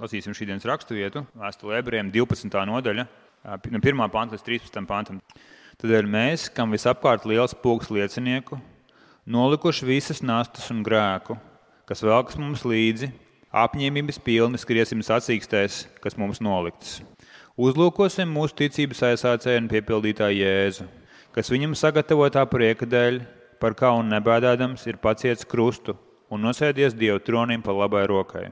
lasīsim šī dienas raksturvietu, vēstulē ebrejiem 12. nodaļa, no 1. panta līdz 13. pantam. Tādēļ mēs, kam visapkārt liels pūks liecinieku, nolikuši visas nastas un grēku, kas velkas mums līdzi, apņēmības pilni skriesim sacīkstēs, kas mums noliktas. Uzlūkosim mūsu ticības aizsācēju un piepildītāju Jēzu, kas viņam sagatavotā prieka dēļ, par kaunu nebēdādams, ir paciets krustu un nosēdies Dieva tronim pa labai rokai.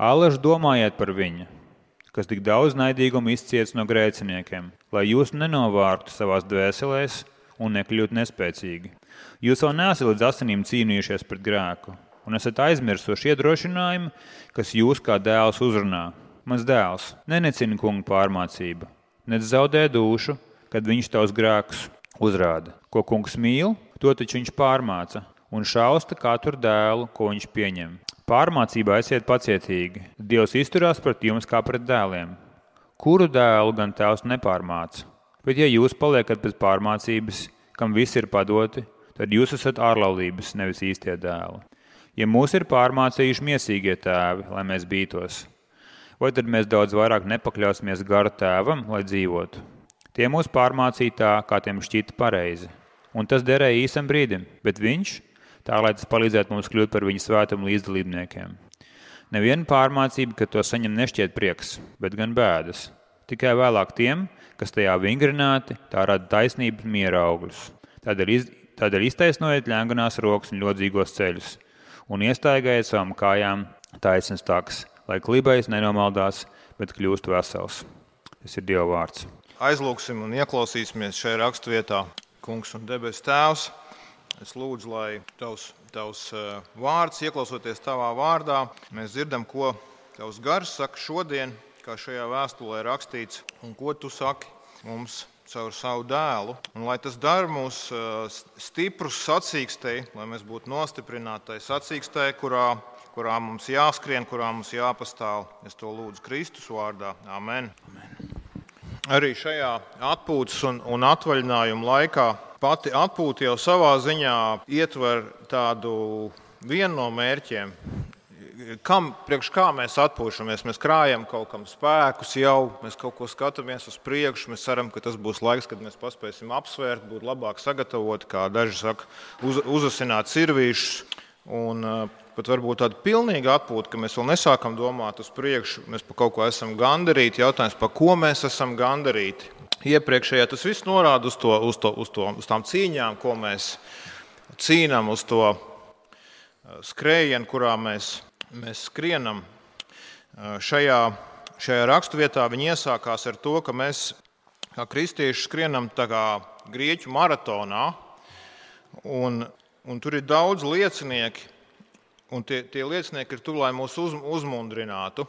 Allaž domājiet par viņu, kas tik daudz naidīguma izciets no grēciniekiem, lai jūs nenovārtu savās dvēselēs un nekļūtu nespēcīgi. Jūs vēl neesat līdz asinīm cīnījušies pret grēku, un esat aizmirsuši iedrošinājumu, kas jūs kā dēls uzrunā. Mans dēls, nenecini kungu pārmācību, nec zaudē dušu, kad viņš tavus grēkus uzrāda. Ko kungs mīl, to taču viņš pārmāca, un šausta katru dēlu, ko viņš pieņem. Pārmācībā esiet pacietīgi. Dievs izturās pret jums kā pret dēliem. Kuru dēlu gan tēvs nepārmāca? Bet, ja jūs paliekat pēc pārmācības, kam viss ir padoti, tad jūs esat ārlaulības, nevis īstie dēli. Ja mūs ir pārmācījuši miesīgie tēvi, lai mēs bītos, vai tad mēs daudz vairāk nepakļausimies gara tēvam, lai dzīvotu? Tie mūs pārmācīja tā, kā tiem šķita pareizi, un tas derēja īsam brīdim, bet viņš tā lai tas palīdzētu mums kļūt par viņa svētumu līdzdalībniekiem. Neviena pārmācība, ka to saņem nešķiet prieks, bet gan bēdas. Tikai vēlāk tiem, kas tajā vingrināti, tā rada taisnības miera augļus. Tādēļ, iz, tādēļ iztaisnojiet ļēnganās rokas un ļodzīgos ceļus un iestaigājiet savām kājām taisnas takas, lai klibais nenomaldās, bet kļūst vesels. Tas ir Dieva vārds. Aizlūksim un ieklausīsimies šajā raksturvietā, Kungs un Debes Tēvs. Es lūdzu, lai tavs, tavs eh, vārds, ieklausoties tavā vārdā, mēs dzirdam, ko tavs gars saka šodien, kā šajā vēstulē rakstīts, un ko tu saki mums caur savu dēlu. Un lai tas dara mūs eh, stiprus sacīkstei, lai mēs būtu nostiprināti tai sacīkstei, kurā, kurā mums jāskrien, kurā mums jāpastāv. Es to lūdzu Kristus vārdā. Amen. Amen. Arī šajā atpūtas un, un atvaļinājuma laikā pati atpūta jau savā ziņā ietver tādu vienu no mērķiem. Kam, priekš kā mēs atpūšamies? Mēs krājam kaut kam spēkus, jau mēs kaut ko skatāmies uz priekšu. Mēs ceram, ka tas būs laiks, kad mēs paspēsim apsvērt, būt labāk sagatavoti, kā daži saka, uz, uzasināt sirvīšus. Un, uh, pat varbūt tāda pilnīga atpūta, ka mēs vēl nesākam domāt uz priekšu, mēs par kaut ko esam gandarīti. Jautājums, par ko mēs esam gandarīti? iepriekšējā tas viss norāda uz, to, uz, to, uz, to, uz tām cīņām, ko mēs cīnām, uz to uh, skrējienu, kurā mēs, mēs skrienam. Uh, šajā, šajā raksturvietā viņi iesākās ar to, ka mēs kā kristieši skrienam grieķu maratonā, un, un tur ir daudz liecinieki, un tie, tie liecinieki ir tur, lai mūs uz, uzmundrinātu.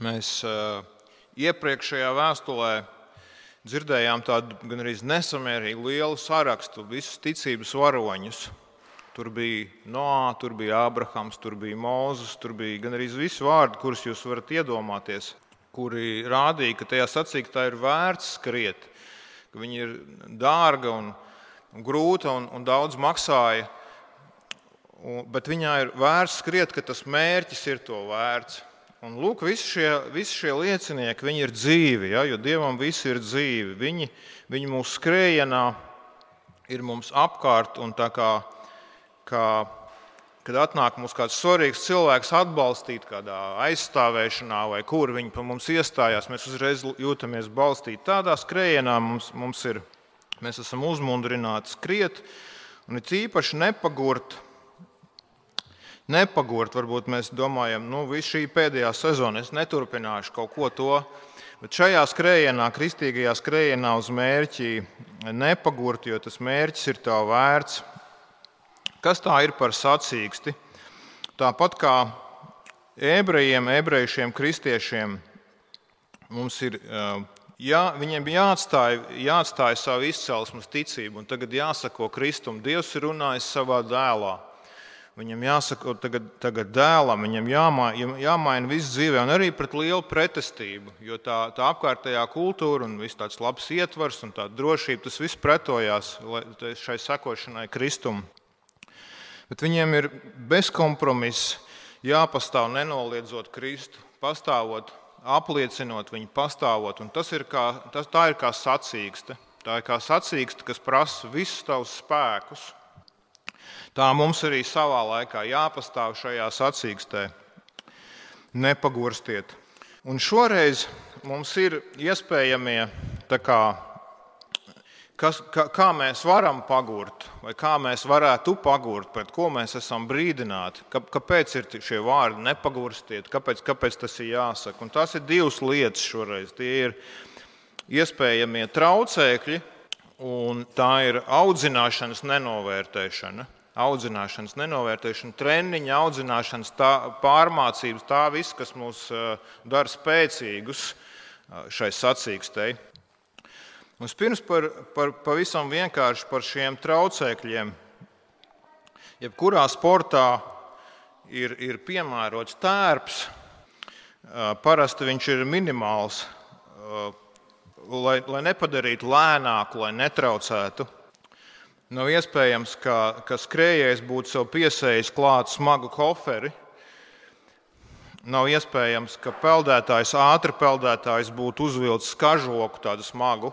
Mēs uh, iepriekšējā vēstulē dzirdējām tādu gan arī nesamērīgi lielu sarakstu, visus ticības varoņus. Tur bija Noā, tur bija Ābrahams, tur bija Mozus, tur bija gan arī visi vārdi, kurus jūs varat iedomāties, kuri rādīja, ka tajā sacīkstā ir vērts skriet, ka viņi ir dārga un, grūta un, un daudz maksāja. Un, bet viņā ir vērts skriet, ka tas mērķis ir to vērts. Un lūk, visi šie, visi šie liecinieki, ir dzīvi, ja, jo Dievam viss ir dzīvi. Viņi, viņi mūsu skrējienā ir mums apkārt, kā, kā kad atnāk mums kāds svarīgs cilvēks atbalstīt kādā aizstāvēšanā, vai kur viņi pa mums iestājās, mēs uzreiz jūtamies balstīti. Tādā skrējienā mums, mums ir, mēs esam uzmundrināti skriet, un it īpaši nepagurt nepagurt. Varbūt mēs domājam, nu, visu šī pēdējā sezona es neturpināšu kaut ko to. Bet šajā skrējienā, kristīgajā skrējienā uz mērķi nepagurt, jo tas mērķis ir tā vērts. Kas tā ir par sacīksti? Tāpat kā ebrejiem, ebrejušiem kristiešiem, mums ir jā, viņiem jāatstāj, jāatstāj savu izcelsmes ticību, un tagad jāsako Kristum. Dievs ir runājis savā dēlā. Viņam jāsaka, tagad, tagad dēlam, viņam jāmaina, jāmaina viss dzīvē, un arī pret lielu pretestību. Jo tā, tā apkārtējā kultūra un viss tāds labs ietvars un tā drošība, tas viss pretojās šai sekošanai Kristum. Bet viņiem ir bezkompromiss jāpastāv nenoliedzot Kristu, pastāvot, apliecinot viņu, pastāvot. Un tas ir kā, tas, tā ir kā sacīkste. Tā ir kā sacīkste, kas prasa visus tavus spēkus. Tā mums arī savā laikā jāpastāv šajā sacīkstē. Nepagurstiet. Un šoreiz mums ir iespējamie kā, kas, kā, kā mēs varam pagurt, vai kā mēs varētu pagurt, pret ko mēs esam brīdināti. Kā, kāpēc ir šie vārdi nepagurstiet, kāpēc, kāpēc tas ir jāsaka? Un tās ir divas lietas šoreiz. Tie ir iespējamie traucēkļi, un tā ir audzināšanas nenovērtēšana. Audzināšanas nenovērtēšana, treniņa audzināšanas, tā, pārmācības, tā viss, kas mūs eh, dara spēcīgus eh, šai sacīkstei. Vispirms par, par pavisam vienkārši par šiem traucēkļiem. Jebkurā sportā ir, ir piemērots tērps, parasti viņš ir minimāls, lai, lai nepadarītu lēnāku, lai netraucētu. Nav iespējams, ka, ka skrejējs būtu sev piesējis klāt smagu koferi. Nav iespējams, ka peldētājs, ātri peldētājs būtu uzvilcis kažoku tādu smagu.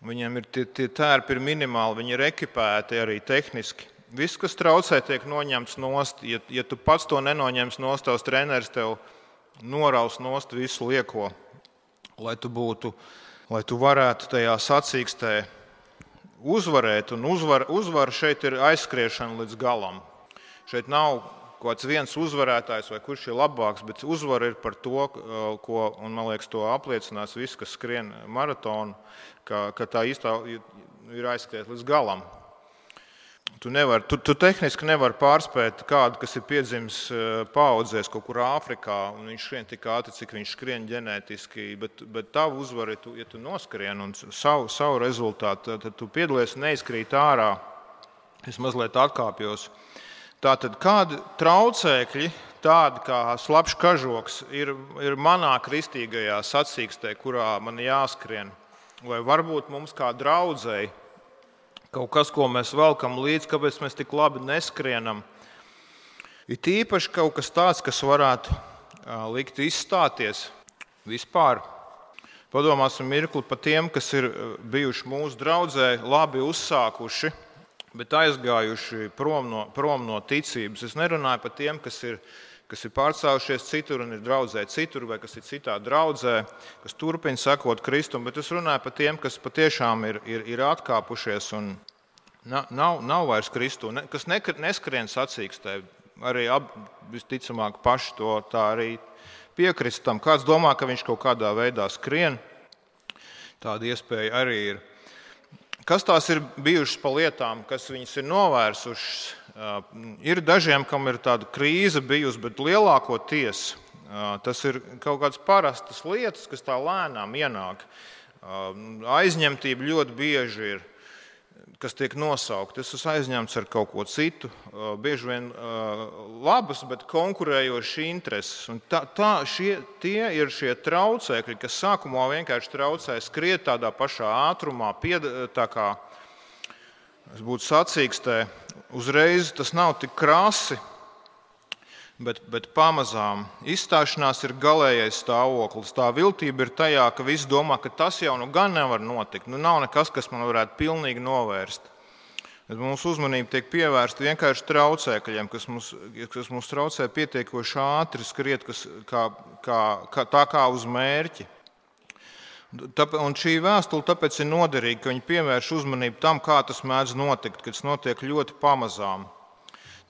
Viņiem ir tie, tie tērpi ir minimāli, viņi ir ekipēti arī tehniski. Viss, kas traucē, tiek noņemts nost. Ja, ja tu pats to nenoņemsi nost, tavs treneris tev noraus nost visu lieko, lai tu, būtu, lai tu varētu tajā sacīkstē uzvarēt. Un uzvar, uzvara šeit ir aizskriešana līdz galam. Šeit nav kāds viens uzvarētājs vai kurš ir labāks, bet uzvara ir par to, ko, un man liekas, to apliecinās viss, kas skrien maratonu, ka, ka tā īstā ir aizskriet līdz galam. Tu, nevar, tu, tu tehniski nevari pārspēt kādu, kas ir piedzimis paudzēs kaut kur Āfrikā, un viņš skrien tik ātri, cik viņš skrien ģenētiski. Bet, bet tavu uzvaru, ja tu, ja tu noskrien un savu, savu rezultātu, tad tu piedalies neizkrīt ārā. Es mazliet atkāpjos. Tātad kādi traucēkļi, tādi kā slapjš kažoks, ir, ir manā kristīgajā sacīkstē, kurā man jāskrien? Vai varbūt mums kā draudzēji kaut kas, ko mēs velkam līdzi, kāpēc mēs tik labi neskrienam? Ir tīpaši kaut kas tāds, kas varētu likt izstāties vispār. Padomāsim mirkli par tiem, kas ir bijuši mūsu draudzē, labi uzsākuši bet aizgājuši prom no, prom no ticības. Es nerunāju par tiem, kas ir, kas ir pārcēlušies citur un ir draudzē citur, vai kas ir citā draudzē, kas turpina sekot Kristum, bet es runāju par tiem, kas patiešām ir, ir, ir atkāpušies un nav, nav vairs Kristu, kas neskrien sacīkstē. Arī ap, visticamāk paši to tā arī piekrist tam. Kāds domā, ka viņš kaut kādā veidā skrien, tāda iespēja arī ir. Kas tās ir bijušas pa lietām, kas viņas ir novērsušas? Ir dažiem, kam ir tāda krīze bijusi, bet lielākoties tas ir kaut kādas parastas lietas, kas tā lēnām ienāk. Aizņemtība ļoti bieži ir kas tiek nosaukti. Es esmu aizņemts ar kaut ko citu, bieži vien labas, bet konkurējošas intereses. Un tā, tā šie, tie ir šie traucēkļi, kas sākumā vienkārši traucē skriet tādā pašā ātrumā, pied, tā kā es būtu sacīkstē. Uzreiz tas nav tik krasi, bet, bet pamazām izstāšanās ir galīgais stāvoklis. Tā viltība ir tajā, ka visi domā, ka tas jau nu gan nevar notikt. Nu, nav nekas, kas man varētu pilnīgi novērst. Bet mūsu uzmanība tiek pievērsta vienkārši traucēkļiem, kas mums, kas mums traucē pietiekoši ātri skriet, kas, kā, kā, kā, tā kā uz mērķi. Un šī vēstule tāpēc ir noderīga, ka viņi pievērš uzmanību tam, kā tas mēdz notikt, kad tas notiek ļoti pamazām.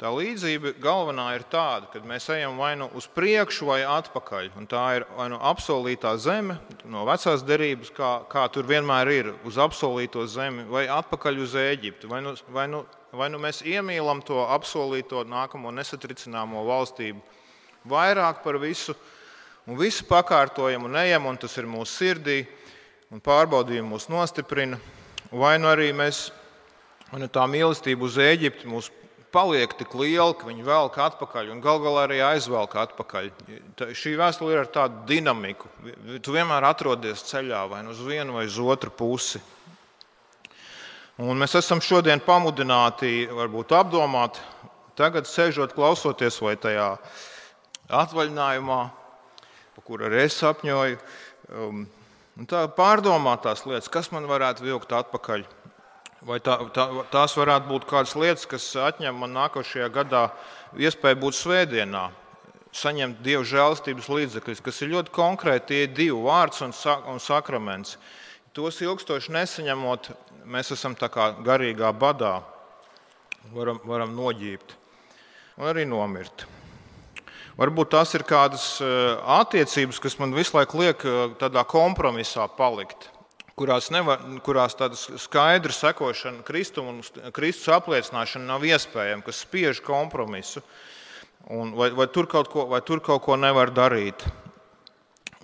Tā līdzība galvenā ir tāda, ka mēs ejam vai nu uz priekšu, vai atpakaļ. Un tā ir vai nu apsolītā zeme, no vecās derības, kā, kā tur vienmēr ir, uz apsolīto zemi, vai atpakaļ uz Eģipti. Vai nu, vai nu, vai nu mēs iemīlam to apsolīto nākamo nesatricināmo valstību vairāk par visu, un visu pakārtojam un ejam, un tas ir mūsu sirdī, un pārbaudījumi mūs nostiprina. Vai nu arī mēs, vai nu tā mīlestība uz Eģipti mūs paliek tik liela, ka viņi velk atpakaļ un gal galā arī aizvelk atpakaļ. Tā, šī vēstule ir ar tādu dinamiku. Tu vienmēr atrodies ceļā vai nu uz vienu vai uz otru pusi. Un mēs esam šodien pamudināti varbūt apdomāt, tagad sēžot, klausoties vai tajā atvaļinājumā, par kuru arī es sapņoju. Um, tā pārdomāt tās lietas, kas man varētu vilkt atpakaļ. Vai tā, tā, tās varētu būt kādas lietas, kas atņem man nākošajā gadā iespēju būt svētdienā, saņemt dievu žēlstības līdzekļus, kas ir ļoti konkrēti, tie ir divi vārds un, sak un sakraments. Tos ilgstoši nesaņemot, mēs esam garīgā badā, varam, varam noģībt un arī nomirt. Varbūt tās ir kādas eh, attiecības, kas man visu laiku liek eh, tādā kompromisā palikt, kurās, nevar, kurās tāda skaidra sekošana Kristum un Kristus apliecināšana nav iespējama, kas spiež kompromisu. Un vai, vai, tur ko, vai tur kaut ko nevar darīt?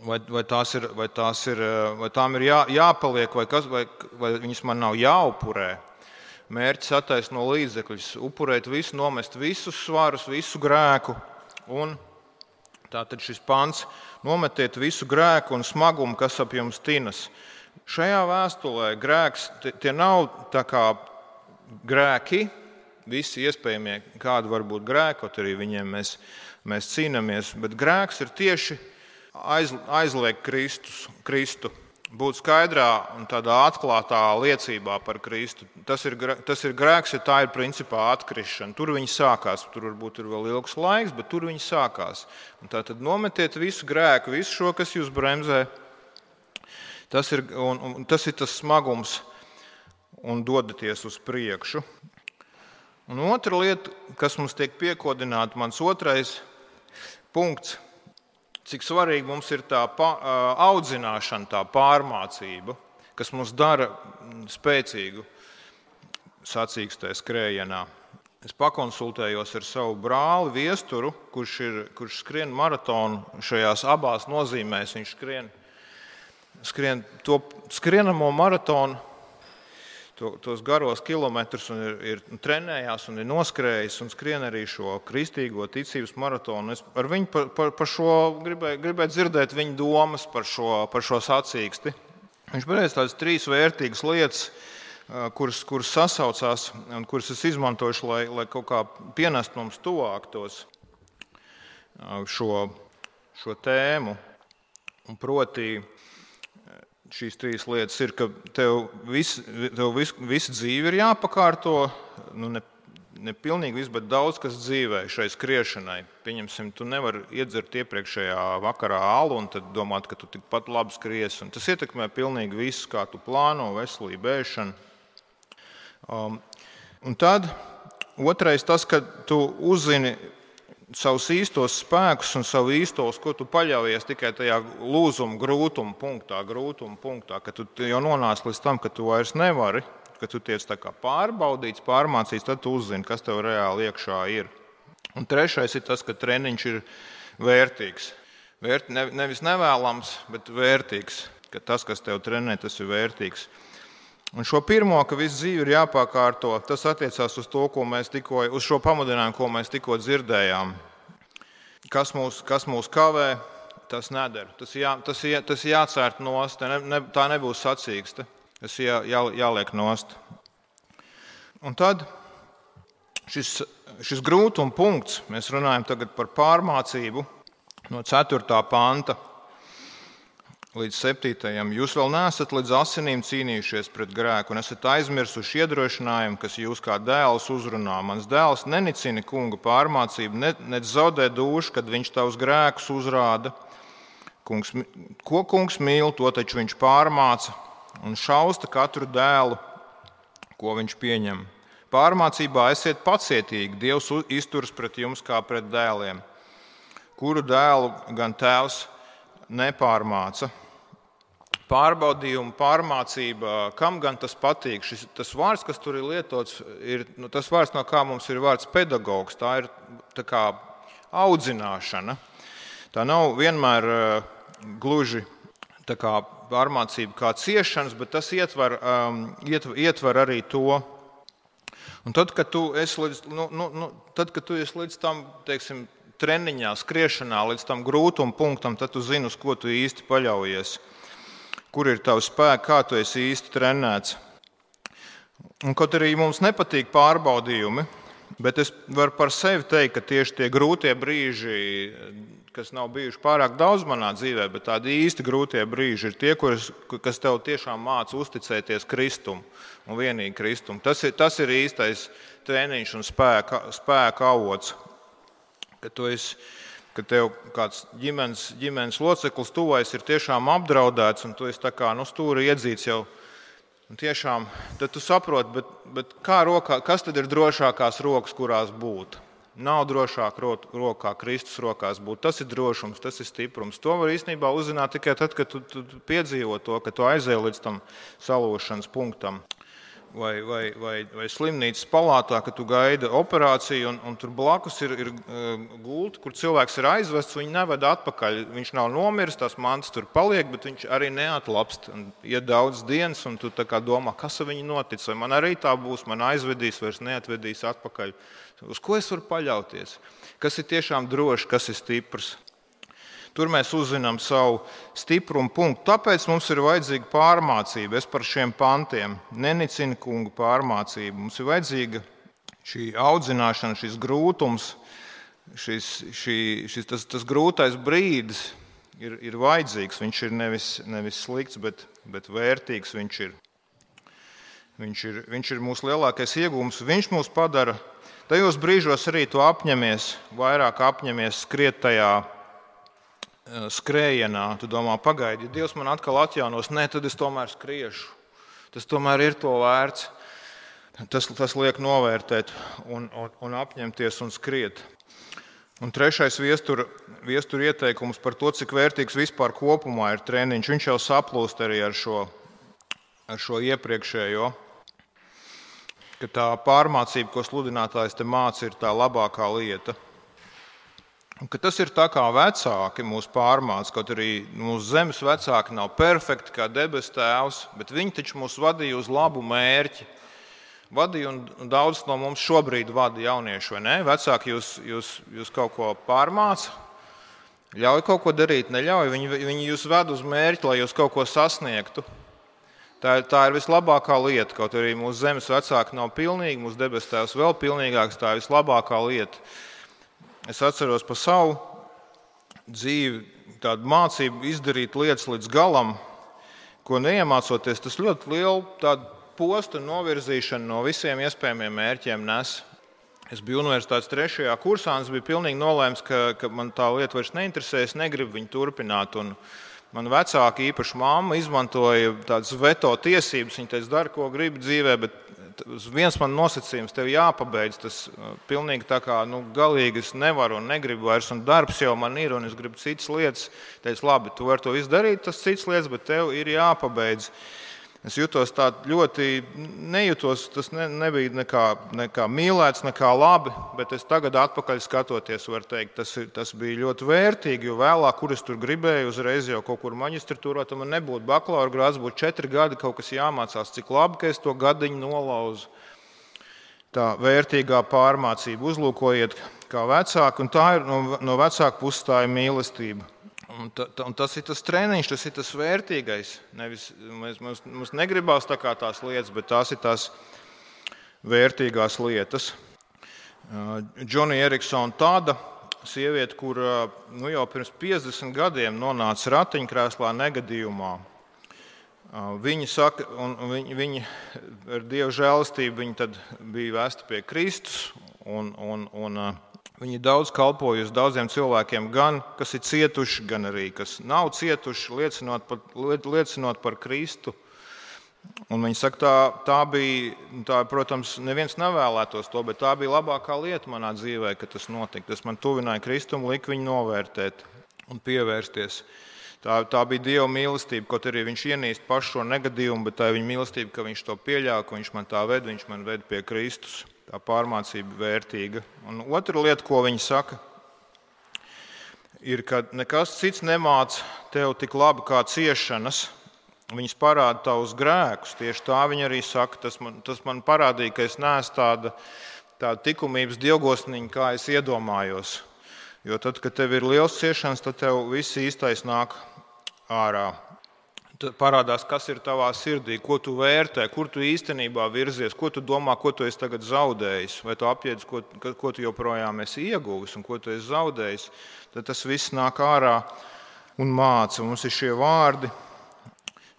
Vai, vai, tās ir, vai, tās ir, eh, vai tām ir jā, jāpaliek, vai, kas, vai, vai viņas man nav jāupurē? Mērķis attaisno līdzekļus, upurēt visu, nomest visus svarus, visu grēku un Tātad šis pants nometiet visu grēku un smagumu, kas ap jums tinas. Šajā vēstulē grēks tie nav grēki, visi iespējamie, kādi var būt grēki, kaut arī viņiem mēs, mēs cīnāmies, bet grēks ir tieši aiz, aizliegt Kristus, Kristu būt skaidrā un tādā atklātā liecībā par Kristu. Tas ir, tas ir grēks, ja tā ir principā atkrišana. Tur viņi sākās. Tur varbūt ir vēl ilgs laiks, bet tur viņi sākās. Un tā tad nometiet visu grēku, visu šo, kas jūs bremzē. Tas ir, un, un, tas, ir tas smagums, un dodaties uz priekšu. Un otra lieta, kas mums tiek piekodināta, mans otrais punkts cik svarīgi mums ir tā audzināšana, tā pārmācība, kas mūs dara spēcīgu sacīkstē skrējienā. Es pakonsultējos ar savu brāli Viesturu, kurš, ir, kurš skrien maratonu šajās abās nozīmēs. Viņš skrien, skrien to skrienamo maratonu to, tos garos kilometrus un ir, ir trenējās un ir noskrējis un skrien arī šo kristīgo ticības maratonu. Es ar viņu par, par, par šo gribēju, gribēju dzirdēt viņa domas par šo, par šo sacīksti. Viņš pateica tādas trīs vērtīgas lietas, kuras, kuras sasaucās un kuras es izmantošu, lai, lai kaut kā pienestu mums tuvāk tos, šo, šo tēmu. Un proti, šīs trīs lietas ir, ka tev, vis, tev vis, visa dzīve ir jāpakārto. Nu, ne, ne pilnīgi viss, bet daudz kas dzīvē šai skriešanai. Pieņemsim, tu nevari iedzert iepriekšējā vakarā alu un domāt, ka tu tikpat labi skries. Un tas ietekmē pilnīgi visu, kā tu plāno, veselību, ēšanu. Um, un tad otrais tas, ka tu uzzini savus īstos spēkus un savu īsto, uz ko tu paļaujies tikai tajā lūzuma grūtuma punktā, grūtuma punktā, ka tu jau nonāc līdz tam, ka tu vairs nevari, ka tu tiec pārbaudīts, pārmācīts, tad tu uzzini, kas tev reāli iekšā ir. Un trešais ir tas, ka treniņš ir vērtīgs. Vērt, ne, nevis nevēlams, bet vērtīgs. Ka tas, kas tev trenē, tas ir vērtīgs. Un šo pirmo, ka viss dzīve ir jāpārkārto, tas attiecās uz to, tikko, uz šo pamudinājumu, ko mēs tikko dzirdējām. Kas mūs, kas mūs kavē, tas nedara. Tas, jā, tas, jā, tas jācērt nost, ne, ne, tā nebūs sacīksta. Tas jā, jā, jāliek nost. Un tad šis, šis grūtuma punkts, mēs runājam par pārmācību no 4. panta līdz 7. Jūs vēl neesat līdz asinīm cīnījušies pret grēku un esat aizmirsuši iedrošinājumu, kas jūs kā dēls uzrunā. Mans dēls nenicina kunga pārmācību, ne, ne zaudē dušu, kad viņš tavus grēkus uzrāda. Kungs, ko kungs mīl, to taču viņš pārmāca un šausta katru dēlu, ko viņš pieņem. Pārmācībā esiet pacietīgi, Dievs izturas pret jums kā pret dēliem. Kuru dēlu gan tēvs nepārmāca? Pārbaudījumu, pārmācība, kam gan tas patīk. Šis, tas vārds, kas tur ir lietots, ir nu, tas vārds, no kā mums ir vārds pedagogs. Tā ir tā kā audzināšana. Tā nav vienmēr uh, gluži kā pārmācība kā ciešanas, bet tas ietver, um, ietver, ietver arī to. Un tad, kad tu esi līdz, nu, nu, nu, tad, kad tu esi līdz tam teiksim, treniņā, skriešanā, līdz tam grūtuma punktam, tad tu zini, uz ko tu īsti paļaujies kur ir tavs spēks, kā tu esi īsti trenēts. Un, kaut arī mums nepatīk pārbaudījumi, Bet es varu par sevi teikt, ka tieši tie grūtie brīži, kas nav bijuši pārāk daudz manā dzīvē, bet tādi īsti grūtie brīži ir tie, kuras, kas tev tiešām māca uzticēties Kristum un vienīgi Kristum. Tas ir, tas ir īstais treniņš un spēka, spēka avots. Ka tu esi ka tev kāds ģimenes, ģimenes loceklis tuvais ir tiešām apdraudēts, un tu esi tā kā nu, stūri iedzīts jau. Un tiešām, tad tu saproti, bet, bet kā rokā, kas tad ir drošākās rokas, kurās būt? Nav drošāk rokā, Kristus rokās būt. Tas ir drošums, tas ir stiprums. To var īstenībā uzzināt tikai tad, kad tu, tu piedzīvo to, ka tu aizēji līdz tam salūšanas punktam vai, vai, vai, vai slimnīcas palātā, kad tu gaidi operāciju, un, un tur blakus ir, ir uh, gulta, kur cilvēks ir aizvests. Viņu neved atpakaļ. Viņš nav nomiris, tās mantas tur paliek, bet viņš arī neatlapst. Ir daudz dienas, un tu domā, kas ar viņu noticis. Vai man arī tā būs, man aizvedīs, vairs neatvedīs atpakaļ. Uz ko es varu paļauties? Kas ir tiešām drošs, kas ir stiprs? Tur mēs uzzinām savu stiprumu punktu. Tāpēc mums ir vajadzīga pārmācība. Es par šiem pantiem nenicinu kungu pārmācību. Mums ir vajadzīga šī audzināšana, šis grūtums, šis, šī, šis, tas, tas grūtais brīdis ir, ir vajadzīgs. Viņš ir nevis, nevis slikts, bet, bet vērtīgs. Viņš ir, viņš, ir, viņš ir mūsu lielākais iegūms. Viņš mūs padara. Tajos brīžos arī tu apņemies, vairāk apņemies skriet tajā skrējienā, tu domā, pagaidi, ja Dievs man atkal atjaunos, nē, tad es tomēr skriešu. Tas tomēr ir to vērts. Tas, tas liek novērtēt, un, un, un apņemties un skriet. Un trešais viestura viestur ieteikums par to, cik vērtīgs vispār kopumā ir treniņš. Viņš jau saplūst arī ar šo, ar šo iepriekšējo. Ka tā pārmācība, ko sludinātājs te māca, ir tā labākā lieta. Ka tas ir tā kā vecāki mūsu pārmāca, kaut arī mūsu zemes vecāki nav perfekti kā debesu tēvs, bet viņi taču mūs vadīja uz labu mērķi. Vadīja un daudz no mums šobrīd vada jaunieši, vai ne? Vecāki jūs, jūs, jūs kaut ko pārmāca, ļauj kaut ko darīt, neļauj. Viņi, viņi jūs ved uz mērķi, lai jūs kaut ko sasniegtu. Tā tā ir vislabākā lieta. Kaut arī mūsu zemes vecāki nav pilnīgi, mūsu debesu tēvs vēl pilnīgāks, tā ir vislabākā lieta Es atceros par savu dzīvi, tādu mācību izdarīt lietas līdz galam, ko neiemācoties, tas ļoti lielu postu novirzīšanu no visiem iespējamiem mērķiem nes. Es biju universitātes trešajā kursā, un es biju pilnīgi nolēmis, ka, ka man tā lieta vairs neinteresē, es negribu viņu turpināt. Un man vecāki, īpaši mamma, izmantoja tādas veto tiesības. Viņa teica, dari, ko gribi dzīvē, bet viens man nosacījums, tev jāpabeidz tas uh, pilnīgi tā kā nu, galīgi es nevaru un negribu vairs, un darbs jau man ir, un es gribu citas lietas. Teicu, labi, tu vari to izdarīt, tas citas lietas, bet tev ir jāpabeidz. Es jutos tā ļoti, nejūtos, tas ne, nebija nekā, nekā mīlēts, nekā labi, bet es tagad, atpakaļ skatoties, varu teikt, tas, ir, tas bija ļoti vērtīgi. Jo vēlāk, kur es tur gribēju, uzreiz jau kaut kur maģistratūrā, tam man nebūtu bakalaura grāds, būtu četri gadi, kaut kas jāmācās, cik labi, ka es to gadiņu nolauzu. Tā vērtīgā pārmācība, uzlūkojiet, kā vecāki, un tā ir no, no vecāka puses tā ir mīlestība. Un, ta, un tas ir tas treniņš, tas ir tas vērtīgais. Nevis, mēs, mums, mums negribās tā kā tās lietas, bet tās ir tās vērtīgās lietas. Džonija uh, Eriksona tāda sieviete, kur uh, nu, jau pirms 50 gadiem nonāca ratiņkrēslā negadījumā. Uh, viņa saka, un viņa, viņa ar dievu žēlastību viņa bija vēsta pie Kristus. Un, un, un, Viņi daudz kalpojusi daudziem cilvēkiem, gan kas ir cietuši, gan arī kas nav cietuši, liecinot par, liecinot par Kristu. Un viņi saka, tā, tā bija, tā, protams, neviens nevēlētos to, bet tā bija labākā lieta manā dzīvē, ka tas notika. Tas man tuvināja Kristumu, lika viņu novērtēt un pievērsties. Tā, tā bija Dieva mīlestība, kaut arī viņš ienīst pašu šo negadījumu, bet tā ir viņa mīlestība, ka viņš to pieļāva, ka viņš man tā ved, viņš man ved pie Kristus tā pārmācība vērtīga. Un otra lieta, ko viņi saka, ir, ka nekas cits nemāca tev tik labi kā ciešanas. Viņas parāda tavus grēkus. Tieši tā viņa arī saka. Tas man, tas man parādīja, ka es neesmu tāda, tāda likumības dievgosniņa, kā es iedomājos. Jo tad, kad tev ir liels ciešanas, tad tev viss īstais nāk ārā. Tad parādās, kas ir tavā sirdī, ko tu vērtē, kur tu īstenībā virzies, ko tu domā, ko tu esi tagad zaudējis, vai tu apjēdz, ko, ko tu joprojām esi ieguvis un ko tu esi zaudējis. Tad tas viss nāk ārā un māca. Mums ir šie vārdi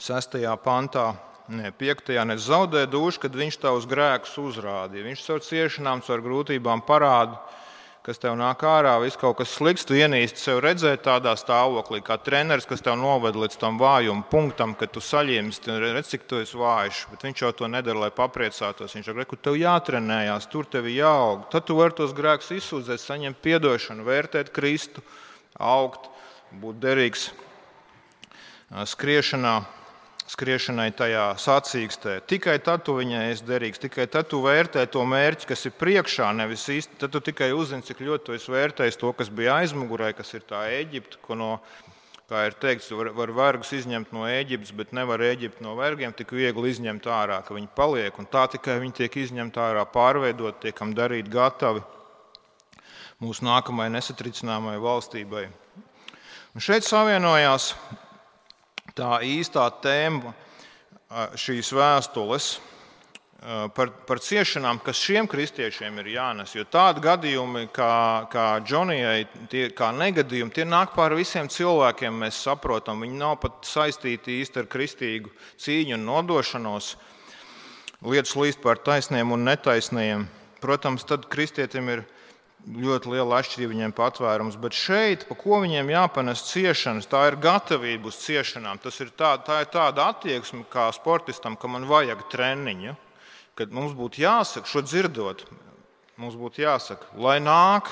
6. pantā. Ne, 5. nes zaudē dušu, kad viņš tavus grēkus uzrādīja. Viņš caur ciešanām, caur grūtībām parāda, kas tev nāk ārā, viss kaut kas slikts, tu ienīsti sev redzēt tādā stāvoklī, kā treneris, kas tev noved līdz tam vājuma punktam, kad tu saņemsi, redz, cik tu esi vājš. Bet viņš jau to nedara, lai papriecātos. Viņš saka, ka tev jātrenējās, tur tev jāaug. Tad tu vari tos grēkus izsūdzēt, saņemt atdošanu, vērtēt Kristu, augt, būt derīgs skriešanā skriešanai tajā sacīkstē. Tikai tad tu viņai esi derīgs, tikai tad tu vērtē to mērķi, kas ir priekšā. Nevis īsti, tad tu tikai uzzini, cik ļoti tu esi vērtējis to, kas bija aizmugurē, kas ir tā Eģipte, ko no, kā ir teikts, var, var vergus izņemt no Eģiptes, bet nevar Eģipti no vergiem tik viegli izņemt ārā, ka viņi paliek. Un tā tikai viņi tiek izņemti ārā, pārveidot, tiekam darīt gatavi mūsu nākamajai nesatricināmai valstībai. Un šeit savienojās tā īstā tēma šīs vēstules par, par ciešanām, kas šiem kristiešiem ir jānes. Jo tādi gadījumi, kā, kā Džonijai, tie, kā negadījumi, tie nāk pāri visiem cilvēkiem. Mēs saprotam, viņi nav pat saistīti īsti ar kristīgu cīņu un nodošanos. Lietas līst par taisniem un netaisniem. Protams, tad kristietim ir ļoti liela atšķirība viņiem patvērums. Bet šeit, pa ko viņiem jāpanes ciešanas, tā ir gatavība uz ciešanām. Tas ir tā, tā ir tāda attieksme kā sportistam, ka man vajag treniņu, kad mums būtu jāsaka, šo dzirdot, mums būtu jāsaka, lai nāk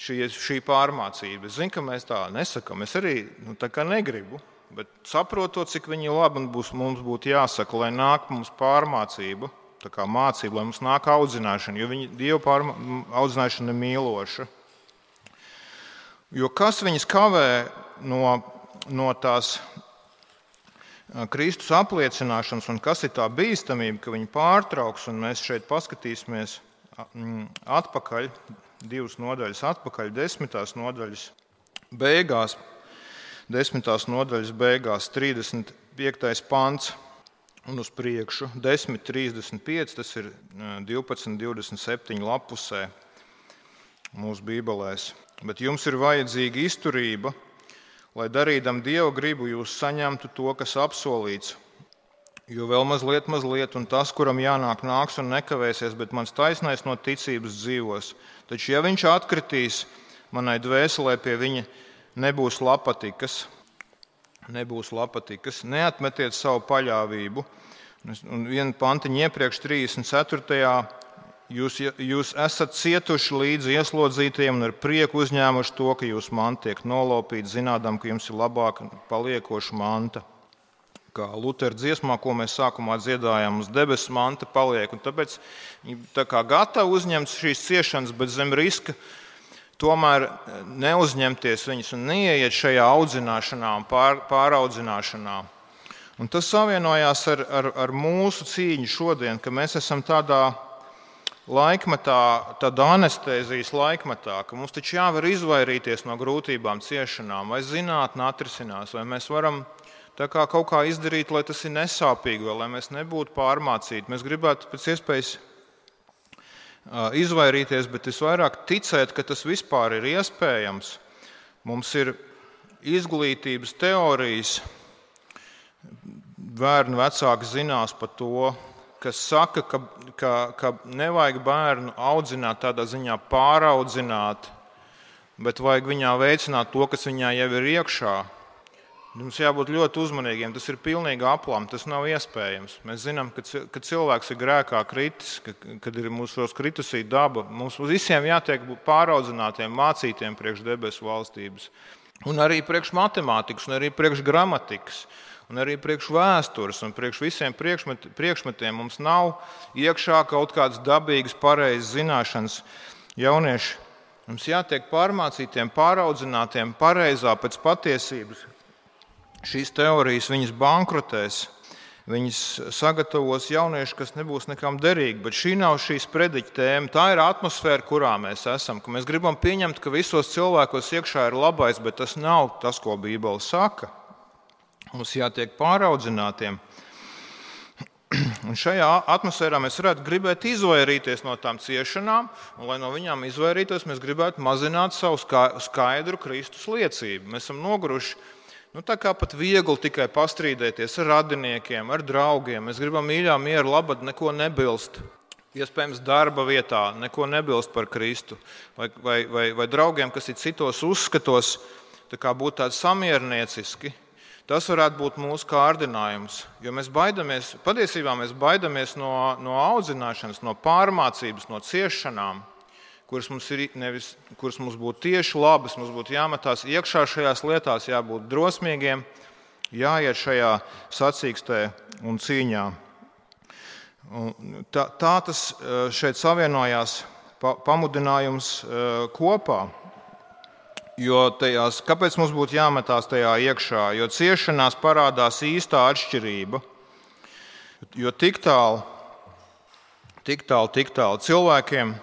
šī, šī pārmācība. Es zinu, ka mēs tā nesakām. Es arī nu, negribu. Bet saprotot, cik viņi labi, būs, mums būtu jāsaka, lai nāk mums pārmācība, mācību, lai mums nāk audzināšana, jo viņa dieva audzināšana ir mīloša. Jo kas viņus kavē no, no tās Kristus apliecināšanas, un kas ir tā bīstamība, ka viņi pārtrauks, un mēs šeit paskatīsimies atpakaļ, divas nodaļas atpakaļ, desmitās nodaļas beigās, desmitās nodaļas beigās, 35. pants un uz priekšu. 10, 35, tas ir 12, 27 lapusē mūsu bībelēs. Bet jums ir vajadzīga izturība, lai darīdam dievu gribu, jūs saņemtu to, kas apsolīts. Jo vēl mazliet, mazliet, un tas, kuram jānāk, nāks un nekavēsies, bet mans taisnais no ticības dzīvos. Taču, ja viņš atkritīs, manai dvēselē pie viņa nebūs lapatikas, nebūs lapatikas. Neatmetiet savu paļāvību. Un viena pantiņa iepriekš, 34. Jūs, jūs esat cietuši līdzi ieslodzītiem un ar prieku uzņēmuši to, ka jūsu manta tiek nolaupīta, zinādam, ka jums ir labāka paliekoša manta. Kā Lutera dziesmā, ko mēs sākumā dziedājām, uz debesu manta paliek. Tāpēc viņi tā kā gatavi uzņemt šīs ciešanas, bet zem riska tomēr neuzņemties viņas un neieiet šajā audzināšanā un pār, pāraudzināšanā. Un tas savienojās ar, ar, ar mūsu cīņu šodien, ka mēs esam tādā laikmetā, tādā anestezijas laikmetā, ka mums taču jāvar izvairīties no grūtībām, ciešanām, vai zinātnē atrisinās, vai mēs varam kā kaut kā izdarīt, lai tas ir nesāpīgi, vai lai mēs nebūtu pārmācīti. Mēs gribētu pēc iespējas izvairīties, bet es vairāk ticētu, ka tas vispār ir iespējams. Mums ir izglītības teorijas, bērnu vecāki zinās par to, kas saka, ka, ka, ka nevajag bērnu audzināt tādā ziņā pāraudzināt, bet vajag viņā veicināt to, kas viņā jau ir iekšā. Mums jābūt ļoti uzmanīgiem. Tas ir pilnīgi aplams, tas nav iespējams. Mēs zinām, ka, ka cilvēks ir grēkā kritis, ka, kad ir mūsu kritusī daba. Mums visiem jātiek pāraudzinātiem, mācītiem priekš debesu valstības. Un arī priekš matemātikas, un arī priekš gramatikas un arī priekš vēstures un priekš visiem priekšmet, priekšmetiem mums nav iekšā kaut kādas dabīgas, pareizas zināšanas. Jaunieši, mums jātiek pārmācītiem, pāraudzinātiem, pareizā pēc patiesības. Šīs teorijas viņas bankrotēs, viņas sagatavos jaunieši, kas nebūs nekam derīgi. Bet šī nav šīs prediķa tēma. Tā ir atmosfēra, kurā mēs esam. Mēs gribam pieņemt, ka visos cilvēkos iekšā ir labais, bet tas nav tas, ko Bībele saka. mums jātiek pāraudzinātiem. Un šajā atmosfērā mēs varētu gribēt izvairīties no tām ciešanām, un, lai no viņām izvairītos, mēs gribētu mazināt savu skaidru Kristus liecību. Mēs esam noguruši. Nu, tā kā pat viegli tikai pastrīdēties ar radiniekiem, ar draugiem. Mēs gribam mīļā, miera, labad, neko nebilst. Iespējams, darba vietā neko nebilst par Kristu. Vai, vai, vai, vai draugiem, kas ir citos uzskatos, tā būt tādi samiernieciski, Tas varētu būt mūsu kārdinājums, jo mēs baidāmies, patiesībā mēs baidāmies no, no audzināšanas, no pārmācības, no ciešanām, kuras mums, ir, nevis, kuras mums būtu tieši labas, mums būtu jāmetās iekšā šajās lietās, jābūt drosmīgiem, jāiet šajā sacīkstē un cīņā. Un tā, tā tas eh, šeit savienojās pamudinājums eh, kopā. Jo tajās, kāpēc mums būtu jāmetās tajā iekšā? Jo ciešanās parādās īstā atšķirība. Jo tik tālu, tik tālu, tik tālu cilvēkiem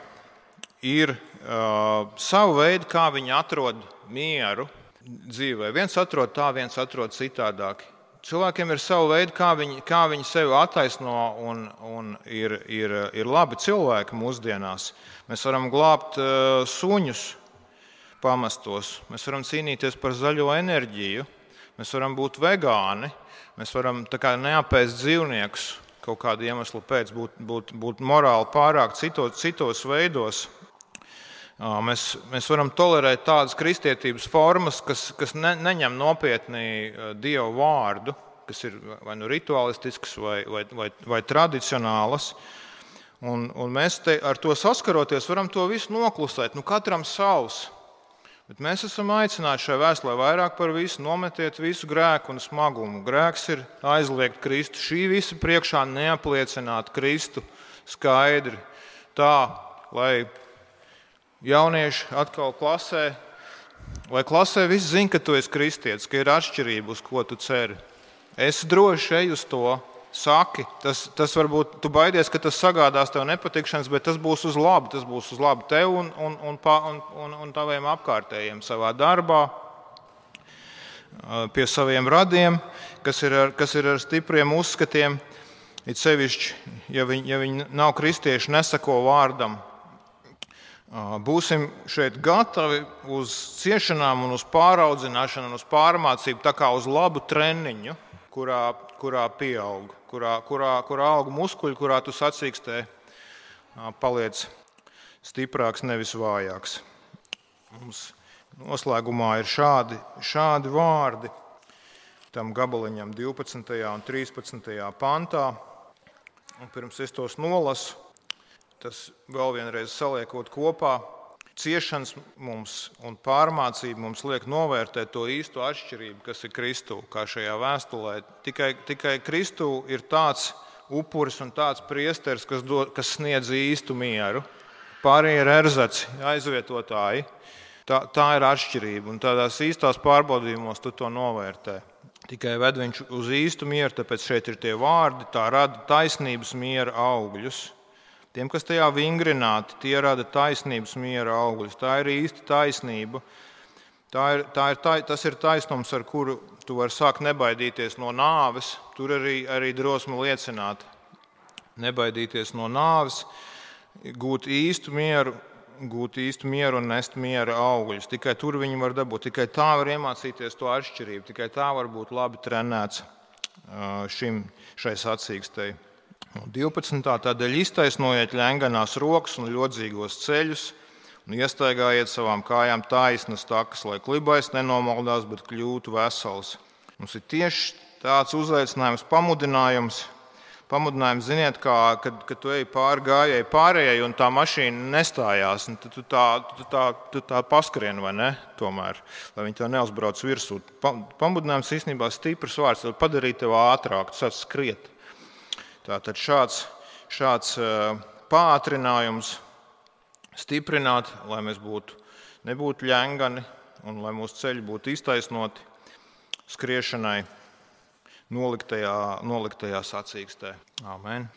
ir uh, savu veidu, kā viņi atrod mieru dzīvē. Viens atrod tā, viens atrod citādāk. Cilvēkiem ir savu veidu, kā viņi, kā viņi sevi attaisno, un, un ir, ir, ir labi cilvēki mūsdienās. Mēs varam glābt uh, suņus pamestos. Mēs varam cīnīties par zaļo enerģiju, mēs varam būt vegāni, mēs varam neapēst dzīvniekus kaut kādu iemeslu pēc, būt, būt, būt morāli pārāk citos, citos veidos. Mēs, mēs varam tolerēt tādas kristietības formas, kas, kas ne, neņem nopietni dievu vārdu, kas ir vai nu rituālistiskas, vai, vai, vai, vai tradicionālas. Un, un mēs te, ar to saskaroties, varam to visu noklusēt. Nu, katram savs. Bet mēs esam aicināti šai vēstulē vairāk par visu nometiet visu grēku un smagumu. Grēks ir aizliegt Kristu. Šī visa priekšā neapliecināt Kristu skaidri. Tā, lai jaunieši atkal klasē, lai klasē viss zina, ka tu esi kristietis, ka ir atšķirība, uz ko tu ceri. Es droši eju uz to, saki. Tas, tas varbūt tu baidies, ka tas sagādās tev nepatikšanas, bet tas būs uz labu. Tas būs uz labu tev un, un, un, un, un, un taviem apkārtējiem savā darbā, pie saviem radiem, kas ir ar, kas ir ar stipriem uzskatiem. It sevišķi, ja viņi, ja viņi nav kristieši, nesako vārdam. Būsim šeit gatavi uz ciešanām, uz pāraudzināšanu, uz pārmācību, tā kā uz labu treniņu, kurā, kurā pieaug kurā, kurā, kurā aug muskuļi, kurā tu sacīkstē paliec stiprāks, nevis vājāks. Mums noslēgumā ir šādi, šādi vārdi tam gabaliņam 12. un 13. pantā. Un pirms es tos nolasu, tas vēl vienreiz saliekot kopā, Ciešanas mums un pārmācība mums liek novērtēt to īsto atšķirību, kas ir Kristū, kā šajā vēstulē. Tikai, tikai Kristū ir tāds upuris un tāds priesteris, kas, do, kas sniedz īstu mieru. Pārējie ir erzaci, aizvietotāji. Tā, tā ir atšķirība. Un tādās īstās pārbaudījumos tu to novērtē. Tikai ved viņš uz īstu mieru, tāpēc šeit ir tie vārdi, tā rada taisnības miera augļus. Tiem, kas tajā vingrināti, tie rada taisnības miera augļus. Tā ir īsta taisnība. Tā ir, tā ir, tā, tas ir taisnums, ar kuru tu vari sākt nebaidīties no nāves. Tur arī, arī drosme liecināt. Nebaidīties no nāves, gūt īstu mieru, gūt īstu mieru un nest miera augļus. Tikai tur viņi var dabūt. Tikai tā var iemācīties to atšķirību. Tikai tā var būt labi trenēts šim, šai sacīkstei. 12. tādēļ iztaisnojiet ļenganās rokas un ļodzīgos ceļus un iestaigājiet savām kājām taisnas takas, lai klibais nenomaldās, bet kļūtu vesels. Mums ir tieši tāds uzaicinājums, pamudinājums. Pamudinājums, ziniet, kā, kad, kad tu ej pāri gājēji pārējai un tā mašīna nestājās, tad tu tā, tu tā, tu tā paskrien vai ne, tomēr, lai viņi tā neuzbrauc virsū. Pamudinājums īstenībā stiprs vārds, lai padarītu tevi ātrāk, tu sāc skriet. Tātad šāds, šāds pātrinājums stiprināt, lai mēs būtu, nebūtu ļengani un lai mūsu ceļi būtu iztaisnoti skriešanai noliktajā, noliktajā sacīkstē. Amen.